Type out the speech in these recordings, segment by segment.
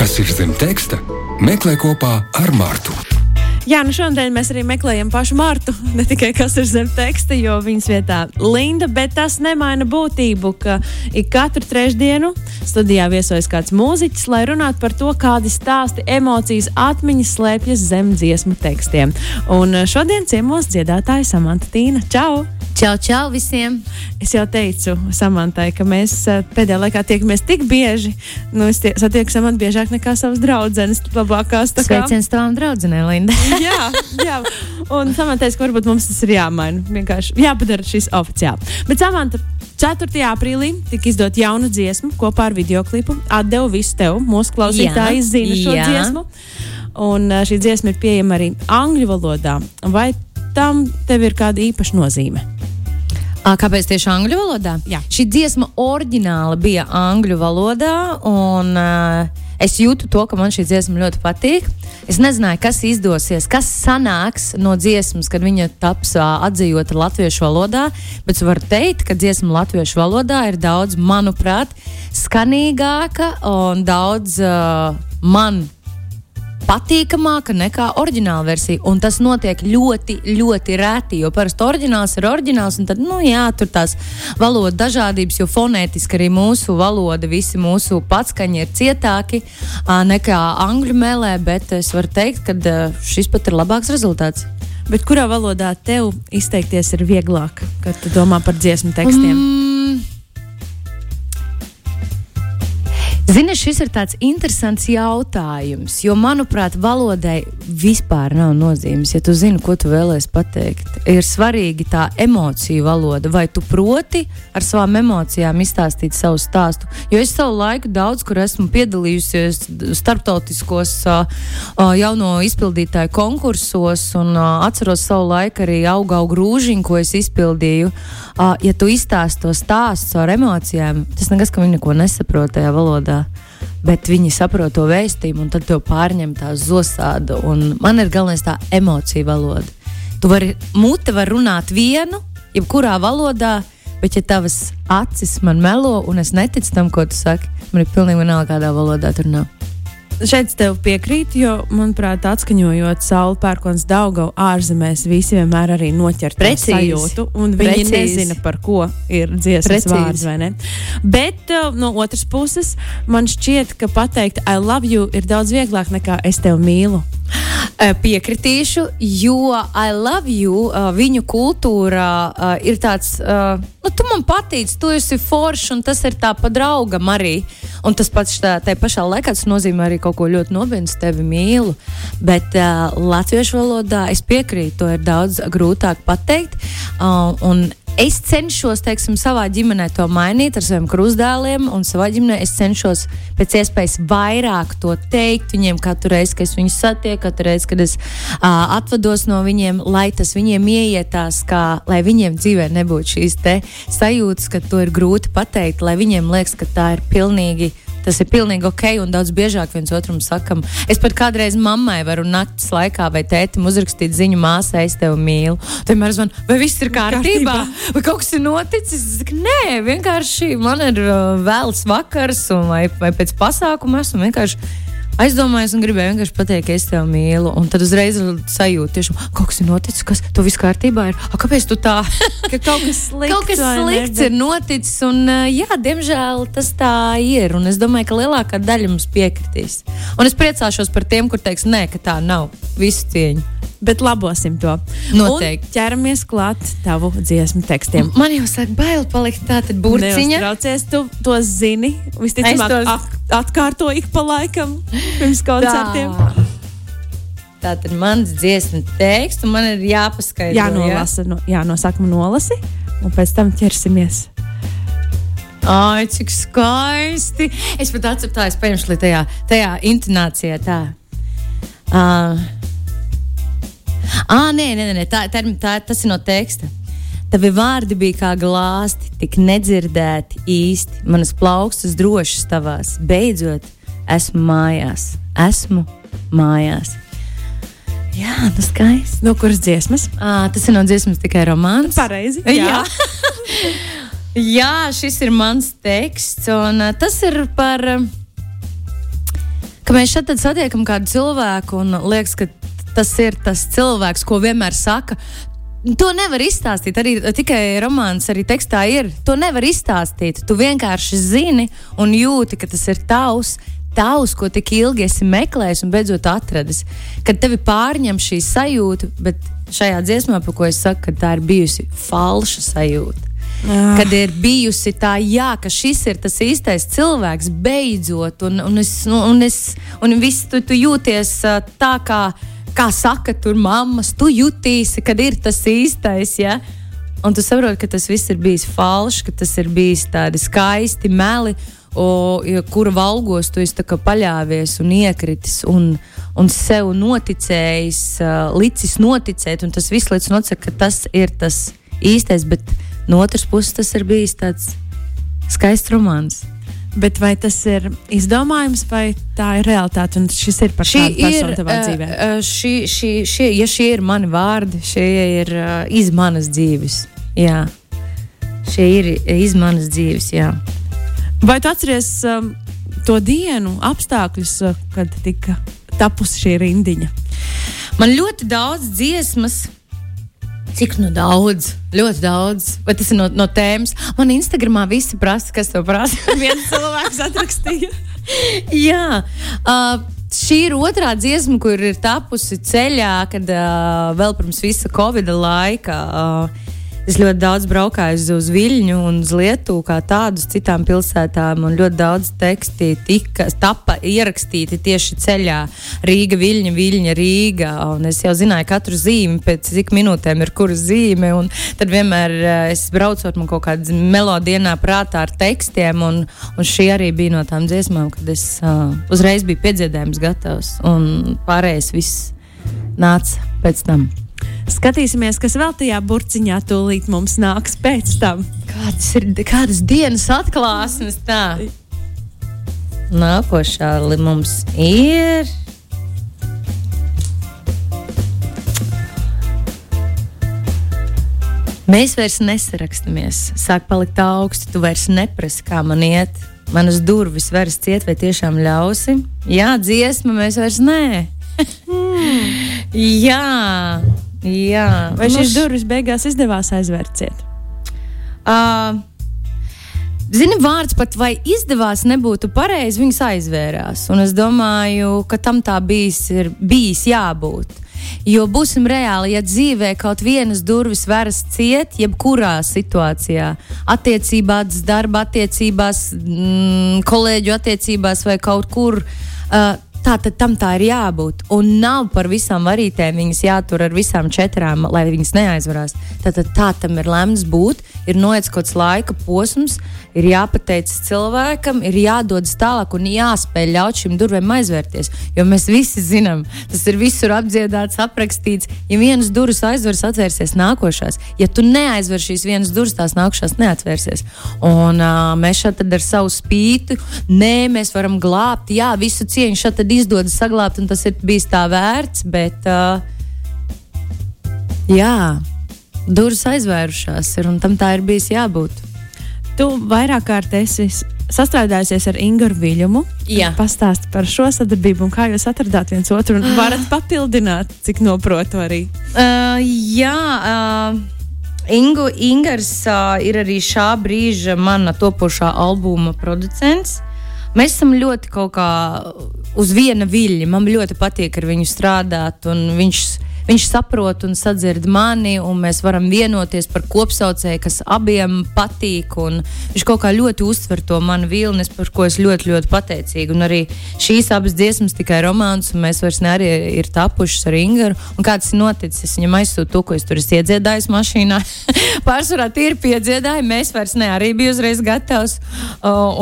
Kas ir zem teksta? Meklē kopā ar Mārtu. Jā, nu šodien mēs arī meklējam pašu Martu. Ne tikai kas ir zem teksta, jo viņas vietā Linda, bet tas nemaina būtību, ka ik katru trešdienu studijā viesojas kāds mūziķis, lai runātu par to, kādi stāsti, emocijas, atmiņas slēpjas zem dziesmu tekstiem. Un šodien ciemos dziedātāja Samanta Tīna. Čau! Čau, čau visiem! Es jau teicu Samantai, ka mēs eh, pēdējā laikā tiekamies tik bieži. Nu, es tie, satieku Samantu biežāk nekā savas draudzenes. Labākās. Sveiciens tavām draudzenēm, Linda. jā, jā. Un Samanta teica, ka varbūt mums tas ir jāmaina. Vienkārši jāpadara šis oficiāli. Bet Samanta 4. aprīlī tika izdota jauna dziesma kopā ar videoklipu. Atdevu visu tev, mūsu klausītāji zina šo jā. dziesmu. Un šī dziesma ir pieejama arī angļu valodā. Vai tam tev ir kāda īpaša nozīme? Kāpēc tieši angļu valodā? Jā. Šī dziesma oriģināli bija angļu valodā, un uh, es jūtu to, ka man šī dziesma ļoti patīk. Es nezināju, kas izdosies, kas sanāks no dziesmas, kad viņa taps atzīta latviešu valodā, bet es varu teikt, ka dziesma latviešu valodā ir daudz, manuprāt, skanīgāka un daudz uh, man patīkamāka nekā oriģināla versija. Un tas notiek ļoti, ļoti reti. Jo parasti oriģināls ir oriģināls, un tad, nu, jā, tur tās valodas dažādības, jo fonētiski arī mūsu valoda, visi mūsu patskaņi ir cietāki nekā angļu mēlē, bet es varu teikt, ka šis pat ir labāks rezultāts. Bet kurā valodā tev izteikties ir vieglāk, kad tu domā par dziesmu tekstiem? Mm. Zini, šis ir tāds interesants jautājums, jo, manuprāt, valodai vispār nav nozīmes. Ja tu zini, ko tu vēlēsies pateikt, ir svarīgi tā emocija valoda. Vai tu proti ar savām emocijām izstāstīt savu stāstu? Jo es savu laiku daudz kur esmu piedalījusies starptautiskos uh, uh, jauno izpildītāju konkursos, un uh, atceros savu laiku arī auga auga grūžiņu, ko es izpildīju. Uh, ja tu izstāsti to stāstu ar emocijām, tas nekas, ka viņi neko nesaprot tajā valodā bet viņi saprot to vēstījumu, un tad to pārņem tā zosāda. Man ir galvenais tā emocija valoda. Tu vari, mute var runāt vienu, jebkurā valodā, bet ja tavas acis man melo, un es neticu tam, ko tu saki, man ir pilnīgi vienalga, kādā valodā tur nav. Šeit tev piekrītu, jo, manuprāt, atskaņojot sauli pērkons Daugavu ārzemēs, visi vienmēr arī noķer Precīzi. sajūtu, un viņi Precīzi. nezina, par ko ir dziesmas Precīzi. vārds, vai ne? Bet uh, no otras puses, man šķiet, ka pateikt I love you ir daudz vieglāk nekā es tevi mīlu. Eh, Piekritīšu, jo I love you, uh, viņu kultūrā uh, ir tāds, nu, tu man patīc, tu esi foršs, un tas ir tā pa draugam arī. Un tas pats tā, tā pašā laikā tas nozīmē arī kaut ko ļoti nopietnu, tevi mīlu. Bet uh, latviešu valodā es piekrītu, to ir daudz grūtāk pateikt. Uh, un Es cenšos, teiksim, savā ģimenē to mainīt ar saviem krustdēliem, un savā ģimenē es cenšos pēc iespējas vairāk to teikt viņiem katru reizi, kad es viņus satieku, katru reizi, kad es uh, atvados no viņiem, lai tas viņiem ieietās, kā, lai viņiem dzīvē nebūtu šīs sajūtas, ka to ir grūti pateikt, lai viņiem liekas, ka tā ir pilnīgi. Tas ir pilnīgi ok, un daudz biežāk viens otram sakam. Es pat kādreiz mammai varu naktas laikā vai tētim uzrakstīt ziņu, māsai, es tevi mīlu. Tad vienmēr man, vai viss ir kārtībā, vai kaut kas ir noticis. Es saku, nē, vienkārši man ir uh, vēls vakars, un vai, vai pēc pasākuma esmu vienkārši aizdomājos un gribēju vienkārši pateikt, ka es tevi mīlu. Un tad uzreiz ir sajūta, tiešām kaut kas ir noticis, kas tev viss kārtībā ir. A, kāpēc tu tā? Ka kaut kas slikts, Kaut kas slikts ir noticis, un uh, jā, diemžēl tas tā ir. Un es domāju, ka lielākā daļa mums piekritīs. Un es priecāšos par tiem, kur teiks, nē, ka tā nav. Visu cieņu. Bet labosim to. Noteikti. Un ķeramies klāt tavu dziesmu tekstiem. Man jau sāk bail palikt tāda burciņa. Neuztraucies, tu to zini. Visticamāk, tos- atkārto ik pa laikam pirms koncertiem. Tā tad mans dziesmu teksts, un man ir jāpaskaidro. Jā, nolasa, no, jā, no sākuma nolasi, un pēc tam ķersimies. Ai, cik skaisti! Es pat atceros, tā es paņemšu tajā, tajā intonācijā. Tā. Uh. Ah, nē, nē, nē, tā, tā, tā, tas ir no teksta. Tavi vārdi bija kā glāsti, tik nedzirdēti īsti. Manas plaukstas drošas tavās. Beidzot, esmu mājās. Esmu mājās. Jā, tas skaisti. No kuras dziesmas? Ah, tas ir no dziesmas tikai romāns. Pareizi. Jā. Jā, šis ir mans teksts, un uh, tas ir par. Uh, ka mēs šeit satiekam kādu cilvēku un liekas, ka tas ir tas cilvēks, ko vienmēr saka. To nevar izstāstīt. Arī tikai romāns, arī tekstā ir. To nevar izstāstīt. Tu vienkārši zini un jūti, ka tas ir tavs. Tavs, ko tik ilgi esi meklējis un beidzot atradis. Kad tevi pārņem šī sajūta, bet šajā dziesmā, par ko es saku, ka tā ir bijusi falša sajūta. Ah. Kad ir bijusi tā, jā, ka šis ir tas īstais cilvēks, beidzot, un, un, es, nu, un, es, un viss tu, tu jūties tā, kā, kā saka, tur mammas, tu jutīsi, kad ir tas īstais. Ja? Un tu saproti, ka tas viss ir bijis falšs, ka tas ir bijis tādi skaisti meli, o, ja, kura valgos tu esi paļāvies un iekritis. Un, un sev noticējis, uh, licis noticēt, tas viss nocek, ka tas ir tas īstais. Bet no otras puses tas ir bijis tāds skaists romāns. Bet vai tas ir izdomājums, vai tā ir realitāte? Un šis ir par šī ir tavā uh, dzīvē. Uh, šī, šī, šie, ja šie ir mani vārdi, šie ir uh, iz manas dzīves. Jā. Šie ir iz manas dzīves. Jā. Vai tu atceries um, to dienu, apstākļus, uh, kad tika tapusi šī rindiņa? Man ļoti daudz dziesmas Cik nu daudz, ļoti daudz. Vai tas ir no, no tēmas? Man Instagramā visi prasa, kas to prasa. Viens cilvēks atrakstīja. Jā. Uh, Šī ir otrā dziesma, kur ir tapusi ceļā, kad uh, vēl pirms visa Covid laika uh, Es ļoti daudz braukāju uz Viļņu un uz Lietuvu, kā tādus citām pilsētām, ļoti daudz teksti tika tapa ierakstīti tieši ceļā Rīga, Viļņa, Viļņa, Rīga. Un es jau zināju katru zīmi, pēc cik minūtēm ir kura zīme, tad vienmēr eh, es braucot man kaut kādā melodienā prātā ar tekstiem, un, un šī arī bija no tām dziesmām, kad es uh, uzreiz biju piedziedājums gatavs, un pārējais viss nāca pēc tam. Skatīsimies, kas vēl tajā burciņā tūlīt mums nāks pēc tam. Kādas ir kādas dienas atklāsmes tā? Nākošā mums ir. Mēs vairs nesarakstamies. Sāk palikt augsti, tu vairs neprasi, kā man iet. Manas durvis vairs ciet, vai tiešām ļausi? Jā, dziesma, mēs vairs nē. mm. Jā, Jā, vai šīs durvis beigās izdevās aizvērciet? Uh, Zini, vārds pat vai izdevās, nebūtu pareizi, viņas aizvērās. Un es domāju, ka tam tā bijis, ir bijis jābūt. Jo būsim reāli, ja dzīvē kaut vienas durvis veras ciet, jebkurā situācijā, attiecībās, darba attiecībās, mm, kolēģu attiecībās vai kaut kur. Uh, Tā tad tam tā ir jābūt. Un nav par visām varītēm viņas jātur ar visām četrām, lai viņas neaizvarās. Tad, tad tā tam ir lemts būt. Ir noiets kaut kāds laika posms, ir jāpateic cilvēkam, ir jādodas tālāk un jāspēj ļaut šīm durvīm aizvērties. Jo mēs visi zinām, tas ir visur apdziedāts, aprakstīts. Ja vienas durvis aizveras, atvērsies nākošās. Ja tu neaizver šīs vienas durvis, tās nākošās neatvērsies. Un uh, mēs šeit ar savu spīti, nē, mēs varam glābt, jā, visu cieņu šeit kad izdodas saglabāt, un tas ir bijis tā vērts. Bet, uh, jā, durvis aizvērušās ir, un tam tā ir bijis jābūt. Tu vairāk kārt esi sastrādājusies ar Ingūru Viļumu. Pastāsti par šo sadarbību un kā jūs atradāt viens otru un varat papildināt, cik noprotu arī. Uh, jā, uh, Ingu, Ingars uh, ir arī šā brīža mana topošā albuma producents. Mēs esam ļoti kaut kā uz viena viļņa. Man ļoti patīk ar viņu strādāt, un viņš Viņš saprot un sadzird mani, un mēs varam vienoties par kopsaucēju, kas abiem patīk. Viņš kaut kā ļoti uztver to manu vilni, par ko es ļoti, ļoti pateicīga. Un arī šīs abas dziesmas tikai romāns, un mēs vairs ne arī ir tapušas ar Ingaru. Un kāds ir noticis? Es viņam aizsūtu to, ko es tur esmu iedziedājis mašīnā. Pārsvarā tie ir piedziedāji, mēs vairs ne arī bijām uzreiz gatavs.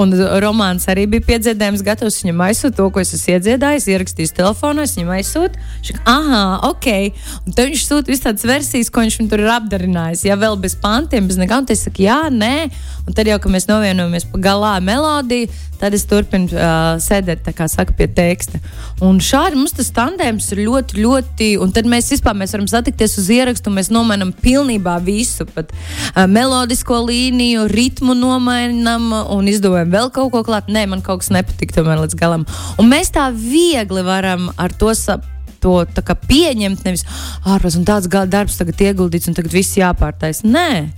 Un romāns arī bija piedziedājums gatavs. Viņam aizsūtu to, ko es esmu iedziedājis, ierakstījis telefonā, es viņam aizsūtu. Viņš saka, ah, ok Un tad viņš sūta visas tādas versijas, ko viņš tur ir apdarinājis. Ja vēl bez pantiem, bez nekā, un es saku, jā, nē. Un tad jau, kad mēs novienojamies pa galā melodiju, tad es turpinu uh, sēdēt, kā saka, pie teksta. Un šādi mums tas tandēms ir ļoti, ļoti, un tad mēs vispār mēs varam satikties uz ierakstu, mēs nomainām pilnībā visu, pat uh, melodisko līniju, ritmu nomainām un izdomājam vēl kaut ko klāt. Nē, man kaut kas nepatika tomēr līdz galam. Un mēs tā viegli varam ar to saprotam to pieņemt. Nevis ārpus un tāds darbs tagad ieguldīts un tagad viss jāpārtais. Nē,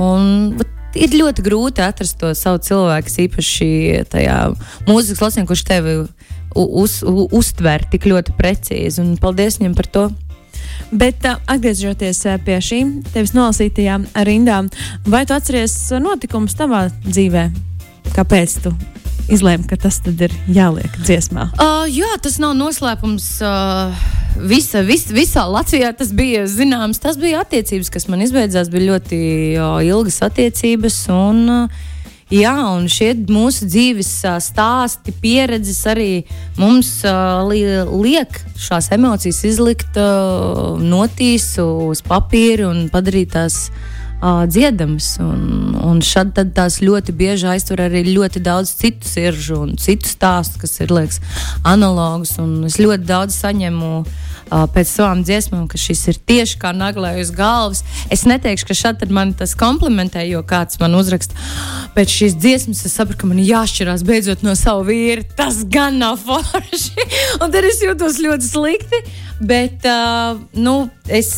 un ir ļoti grūti atrast to savu cilvēku, īpaši tajā mūzikas lasījumā, kurš tevi uz, uz, uztver tik ļoti precīzi. Un paldies viņam par to! Bet uh, atgriežoties uh, pie šīm tevis nolasītajām rindām, vai tu atceries notikumus tavā dzīvē? Kāpēc tu izlēma, ka tas ir jāliek dziesmā? Uh, jā, tas nav noslēpums. Uh, visa, vis, visā Latvijā tas bija zināms. Tas bija attiecības, kas man izbeidzās. Bija ļoti uh, ilgas attiecības. Un, uh, Jā, un šie mūsu dzīves stāsti, pieredzes arī mums liek šīs emocijas izlikt notīsu uz papīra un padarīt tās uh, dziedamas. Un, un šad tās ļoti bieži aiztur arī ļoti daudz citu siržu un citu stāstu, kas ir liekas, analogs. Es ļoti daudz saņemu uh, pēc savām dziesmām, ka šis ir tieši kā naglē uz galvas. Es neteikšu, ka šādi man tas komplementē, jo kāds man uzraksta. Pēc šīs dziesmas es sapratu, ka man jāšķirās beidzot no sava vīra. Tas gan nav forši. un tad es jūtos ļoti slikti. Bet, uh, nu, es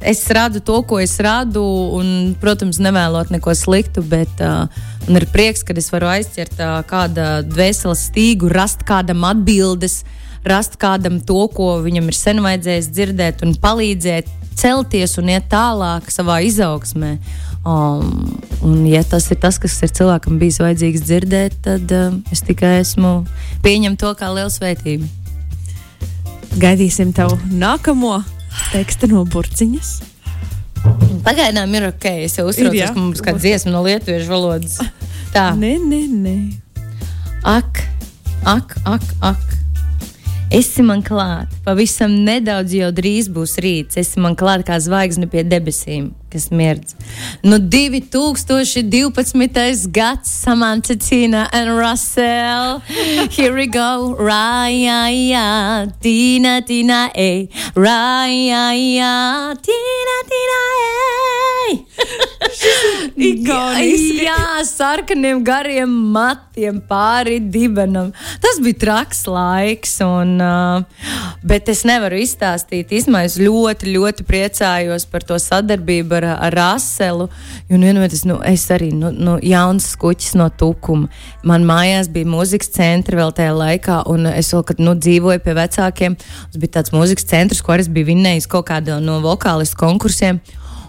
es radu to, ko es radu, un, protams, nevēlot neko sliktu, bet uh, man ir prieks, ka es varu aizķert uh, kāda dvēseles stīgu, rast kādam atbildes, rast kādam to, ko viņam ir sen vajadzējis dzirdēt, un palīdzēt celties un iet tālāk savā izaugsmē. Um, un, ja tas ir tas, kas ir cilvēkam bijis vajadzīgs dzirdēt, tad uh, es tikai esmu pieņem to kā lielu svētību. Gaidīsim tev nākamo teksta no burciņas. Pagaidām ir ok. Es jau uztraucos, ka mums kāda dziesma no lietuviešu valodas. Tā. Nē, nē, nē. Ak, ak, ak, ak. Esi man klāt, pavisam nedaudz jau drīz būs rīts. Esi man klāt kā zvaigzne pie debesīm kas mirdz. Nu, 2012. gads, Samantha, Tina and Russell. Here we go. Raya, Tina, Tina, ej. Raya, Tina, Tina, ej. Ikoniski. Jā, sarkaniem gariem matiem pāri dibenam. Tas bija traks laiks, un, uh, bet es nevaru izstāstīt. Es ļoti, ļoti priecājos par to sadarbību ar, ar Raselu. Un vienmēr nu, es arī nu, nu, jauns skuķis no tukuma. Man mājās bija mūzikas centri vēl tajā laikā, un es vēl, kad nu, dzīvoju pie vecākiem, tas bija tāds mūzikas centrs, ko es biju vinnējis kaut kādā no vokālistu konkursiem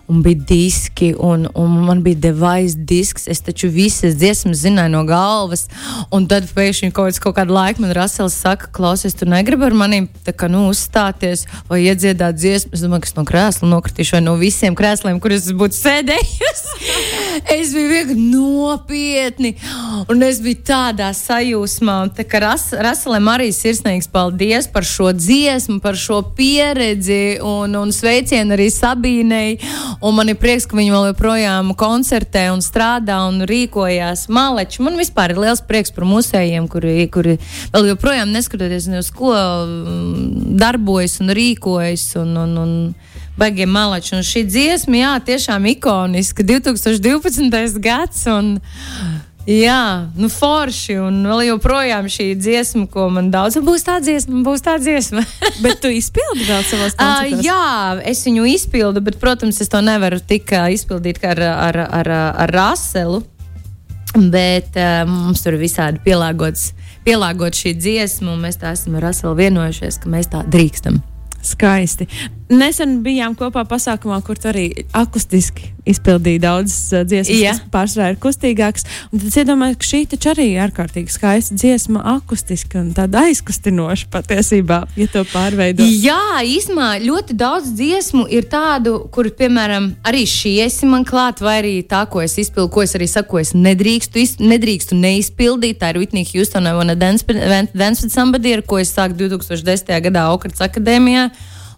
un bija diski, un, un man bija device disks. Es taču visas dziesmas zināju no galvas, un tad pēkšņi kaut, kaut kādu laiku man Rasels saka, klausies, tu negribi ar maniem kā, nu, uzstāties vai iedziedāt dziesmu. Es domāju, ka es no krēsla nokritīšu vai no visiem krēsliem, kurus es būtu sēdējusi. es biju vienkārši nopietni, un es biju tādā sajūsmā. Tā kā Ras, Raselēm arī sirsnīgs paldies par šo dziesmu, par šo pieredzi, un, un sveicienu arī Sabīnei. Un man ir prieks, ka viņi vēl joprojām koncertē un strādā un rīkojās maleči. Man vispār ir liels prieks par musējiem, kuri, kuri vēl joprojām neskatoties uz ko mm, darbojas un rīkojas. Un, un, un, Baigie malači. Un šī dziesma, jā, tiešām ikoniska. 2012. gads. Un, Jā, nu forši. Un vēl joprojām šī dziesma, ko man daudz būs tā dziesma, būs tā dziesma. bet tu izpildi vēl savos koncertos? Uh, jā, es viņu izpildu, bet, protams, es to nevaru tik izpildīt kā ar, ar, ar, ar Raselu. Bet uh, mums tur ir visādi pielāgots, pielāgot šī dziesma, un mēs tā esam ar Raselu vienojušies, ka mēs tā drīkstam. Skaisti. Nesen bijām kopā pasākumā, kur arī akustiski izpildīja daudzas uh, dziesmas, Jā. kas pārsvarā ir kustīgākas. Tad es iedomājos, ka šī taču arī ir ārkārtīgi skaista dziesma, akustiski un tāda aizkustinoša patiesībā, ja to pārveido. Jā, īsumā ļoti daudz dziesmu ir tādu, kur, piemēram, arī šī esi man klāt, vai arī tā, ko es izpildu, ko es arī saku, es nedrīkstu, iz, nedrīkstu neizpildīt. Tā ir Whitney Houston, I wanna dance, dance with somebody, ar ko es sāku 2010. gadā Okrats akadēmijā.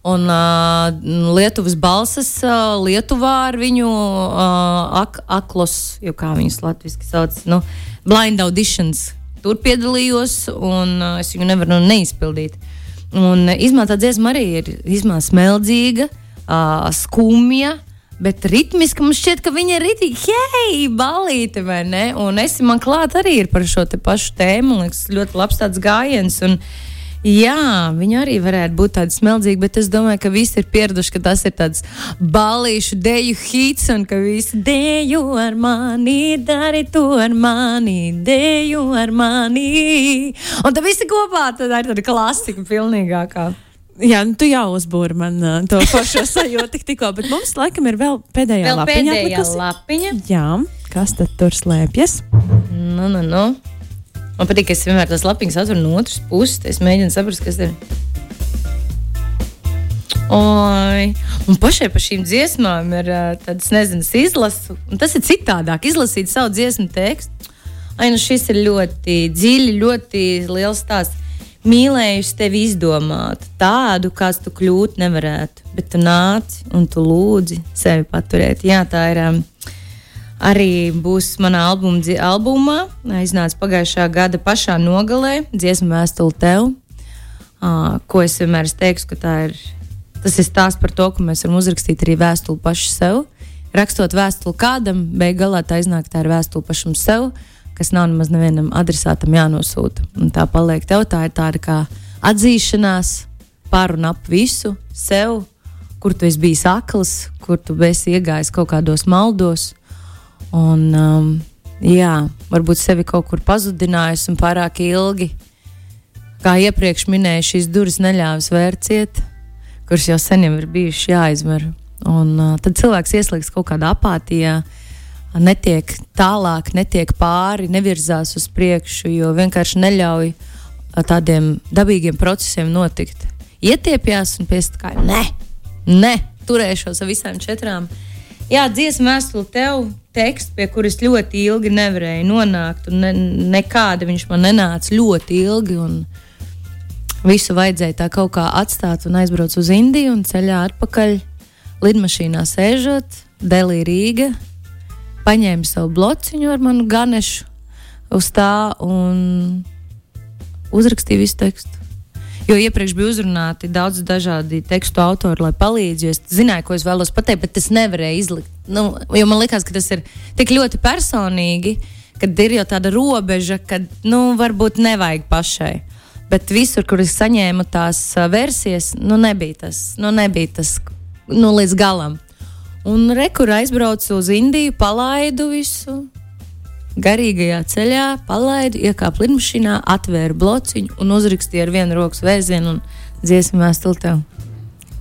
Un uh, Lietuvas balss uh, Lietuvā ar viņu uh, ak aklos, jau kā viņas latviešu sauc, nu, blind auditions. Tur piedalījos, un uh, es viņu nevaru neizpildīt. Un uh, izmēta dziesma arī ir izmēta smeldzīga, uh, skumja, Bet ritmiski mums šķiet, ka viņa ir rītīgi, hei, balīti, vai ne? Un es man klāt arī ir par šo te pašu tēmu. Man liekas, ļoti labs tāds gājiens. Un, Jā, viņa arī varētu būt tāda smeldzīga, bet es domāju, ka visi ir pieraduši, ka tas ir tāds balīšu deju hits un ka visi deju ar mani, dari to ar mani, deju ar mani. Un tad visi kopā tad ir tāda klasika pilnīgākā. Jā, nu, tu jau uzbūri man uh, to pašu sajūtu tik, tikko, bet mums laikam ir vēl pēdējā Vēl lapiņa. pēdējā atlikusi. lapiņa. Jā, kas tad tur slēpjas? Nu, nu, nu. Man patīk, ka es vienmēr tās lapiņas atveru no otras puses. Es mēģinu saprast, kas ir. Oi, un pašai par šīm dziesmām ir tādas, nezinu, izlasu. Un tas ir citādāk, izlasīt savu dziesmu tekstu. Ai, nu šis ir ļoti dziļi, ļoti liels stāsts. Mīlējusi tevi izdomāt, tādu, kāds tu kļūt nevarētu. Bet tu nāci un tu lūdzi sevi paturēt. Jā, tā ir. Um, arī būs manā albuma, dzi- albumā. Iznāca pagājušā gada pašā nogalē, dziesmu vēstule tev. Uh, ko es vienmēr esmu teicis, ka ir. Tas ir stāsts par to, ka mēs varam uzrakstīt arī vēstuli paši sev. Rakstot vēstuli kādam, beigās tā iznāk, tā ir vēstule pašam sev, kas nav nemaz nevienam adresātam jānosūta. Un tā paliek tev, tā ir tāda kā atzīšanās par un ap visu sev, kur tu esi bijis akls, kur tu esi iegājis kaut kādos maldos. Un, um, jā, varbūt sevi kaut kur pazudinājis un pārāk ilgi. Kā iepriekš minēju, šīs durvis neļāvis vērciet, kuras jau sen jau ir bijušas jāizver. Un uh, tad cilvēks ieslīgs kaut kādā apātijā, netiek tālāk, netiek pāri, nevirzās uz priekšu, jo vienkārši neļauj uh, tādiem dabīgiem procesiem notikt. Ietiepjas un piesakā, nē, nē, turēšos ar visām četrām. Jā, dziesma vēstule tev, teksts, pie kuras ļoti ilgi nevarēju nonākt, un ne, nekāda viņš man nenāca ļoti ilgi. Visu vajadzēja tā kaut kā atstāt un aizbraukt uz Indiju un ceļā atpakaļ. Lidmašīnā sēžot, Delī Rīga, paņēma savu blociņu ar manu ganešu uz tā un uzrakstīja visu tekstu. Jo iepriekš bija uzrunāti daudz dažādi tekstu autori, lai palīdzētu. Es zināju, ko es vēlos pateikt, bet es nevarēju izlikt. Nu, jo man liekas, ka tas ir tik ļoti personīgi, kad ir jau tāda robeža, ka nu, varbūt nevajag pašai. Bet visur, kur es saņēmu tās versijas, nu, nebija tas, nu, nebija tas nu, līdz galam. Un rekur aizbraucu uz Indiju, palaidu visu, garīgajā ceļā, palaidu, iekāpu lidmašīnā, atvēru blociņu un uzrakstīju ar vienu rokas vēzienu un dziesmu vēstuli tev.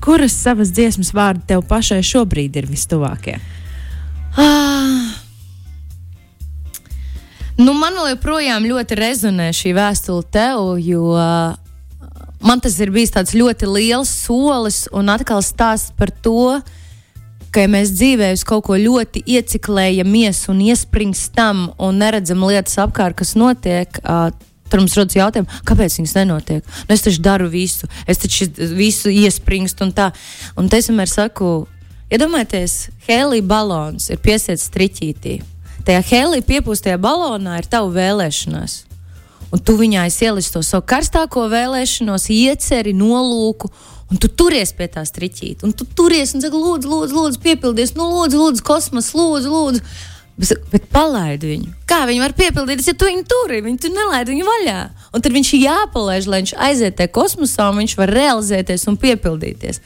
Kuras savas dziesmas vārdi tev pašai šobrīd ir vistuvākie? Ah. Nu, man joprojām ļoti rezonē šī vēstule tev, jo uh, man tas ir bijis tāds ļoti liels solis un atkal stāsts par to, ka ja mēs dzīvē uz kaut ko ļoti ieciklējamies un iespringstam un neredzam lietas apkārt, kas notiek. Uh, Tad mums rodas jautājums, kāpēc viņas nenotiek. Nu, es taču daru visu, es taču visu iespringstu un tā. Un es vienmēr saku, iedomājieties, Helija balons ir piesiets triķītī. Tajā Helija piepūstajā balonā ir tava vēlēšanās. Un tu viņā ieliec to savu karstāko vēlēšanos, ieceri, nolūku, un tu turies pie tā striķīta. Un tu turies un saki, lūdzu, lūdzu, lūdzu piepildies, nu, lūdzu, lūdzu, kosmos, lūdzu, lūdzu. Bet, bet palaid viņu. Kā viņi var piepildīties, ja tu viņu turi, viņi tu nelaid viņu vaļā? Un tad viņš ir jāpalaiž, lai viņš aiziet tajā kosmosā un viņš var realizēties un piepildīties.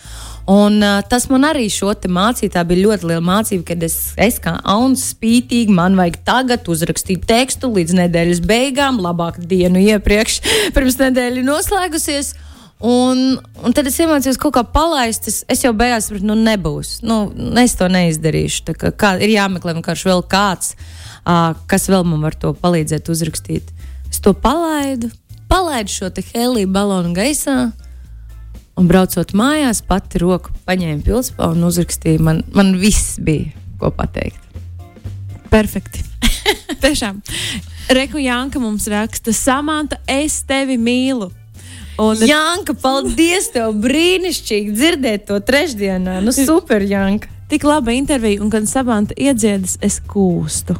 Un, uh, tas man arī šo. Tā bija ļoti liela mācība, kad es, es kā auns spītīgi, man vajag tagad uzrakstīt tekstu līdz nedēļas beigām, labāk dienu iepriekš, pirms nedēļa noslēgusies. Un, un tad es iemācījos kaut kā palaist. Es, es jau beigās sapratu, nu, nebūs. Nu, es to neizdarīšu. Tā Kā, kā, ir jāmeklē vienkārši vēl kāds, uh, kas vēl man var to palīdzēt uzrakstīt. Es to palaidu, palaidu šo heliju balonu gaisā. Un braucot mājās, pati roku paņēma pilspā un uzrakstīja. Man, man viss bija ko pateikt. Perfekti. Tiešām. Reku Janka mums raksta, Samanta, es tevi mīlu. Un Janka, paldies tev! Brīnišķīgi dzirdēt to trešdienā. Nu, super, Janka! tik laba intervija, un kad Sabanta iedziedas, es kūstu.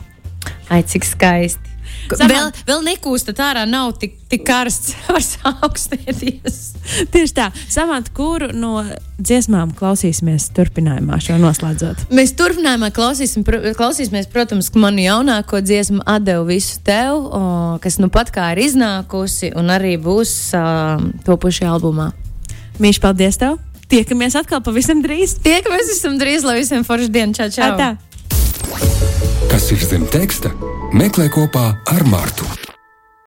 Ai, cik skaisti! Samant- Vēl, vēl nekūstat ārā, nav tik, tik karsts, var augstēties. Tieši tā, Samanta, kuru no dziesmām klausīsimies turpinājumā, šo noslēdzot. Mēs turpinājumā klausīsim, pr klausīsimies, protams, manu jaunāko dziesmu Adevu visu tev, o, kas nu pat kā ir iznākusi un arī būs uh, topuši albumā. Mīļš, paldies tev! Tiekamies atkal pavisam drīz! Tiekamies visam drīz, lai visiem forši dienu čau čau! Tā! Kas ir zem teksta? Meklē kopā ar Mārtu.